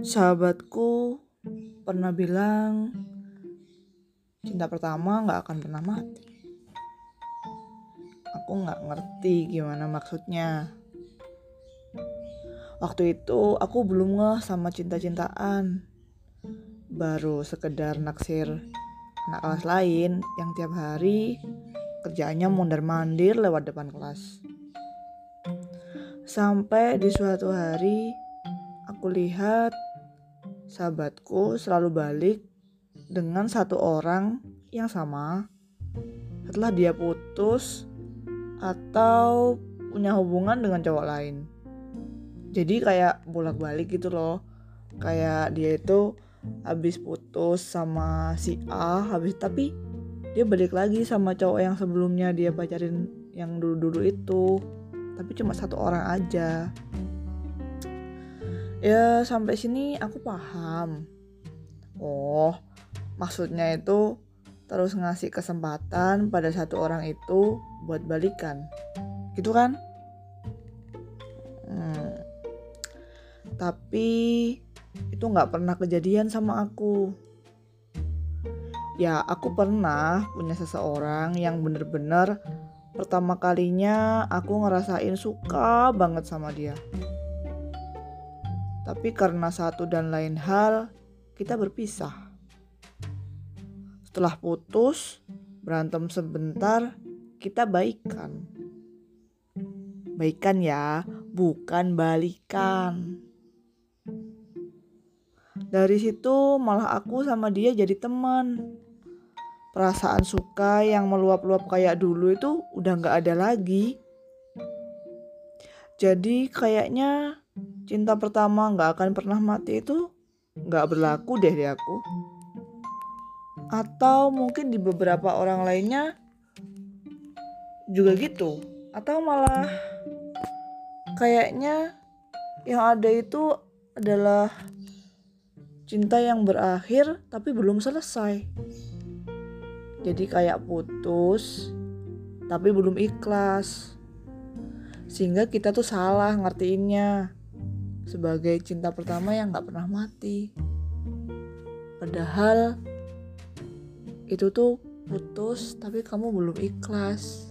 Sahabatku pernah bilang cinta pertama nggak akan pernah mati. Aku nggak ngerti gimana maksudnya. Waktu itu aku belum ngeh sama cinta-cintaan. Baru sekedar naksir anak kelas lain yang tiap hari kerjaannya mondar-mandir lewat depan kelas. Sampai di suatu hari aku lihat sahabatku selalu balik dengan satu orang yang sama setelah dia putus atau punya hubungan dengan cowok lain. Jadi kayak bolak-balik gitu loh. Kayak dia itu habis putus sama si A, habis tapi dia balik lagi sama cowok yang sebelumnya dia pacarin yang dulu-dulu itu. Tapi cuma satu orang aja ya sampai sini aku paham. Oh maksudnya itu terus ngasih kesempatan pada satu orang itu buat balikan. Gitu kan? Hmm. tapi itu nggak pernah kejadian sama aku. Ya aku pernah punya seseorang yang bener-bener pertama kalinya aku ngerasain suka banget sama dia tapi karena satu dan lain hal, kita berpisah. Setelah putus, berantem sebentar, kita baikan. Baikan ya, bukan balikan. Dari situ malah aku sama dia jadi teman. Perasaan suka yang meluap-luap kayak dulu itu udah gak ada lagi. Jadi kayaknya cinta pertama nggak akan pernah mati itu nggak berlaku deh di aku. Atau mungkin di beberapa orang lainnya juga gitu. Atau malah kayaknya yang ada itu adalah cinta yang berakhir tapi belum selesai. Jadi kayak putus tapi belum ikhlas. Sehingga kita tuh salah ngertiinnya sebagai cinta pertama yang gak pernah mati. Padahal itu tuh putus tapi kamu belum ikhlas.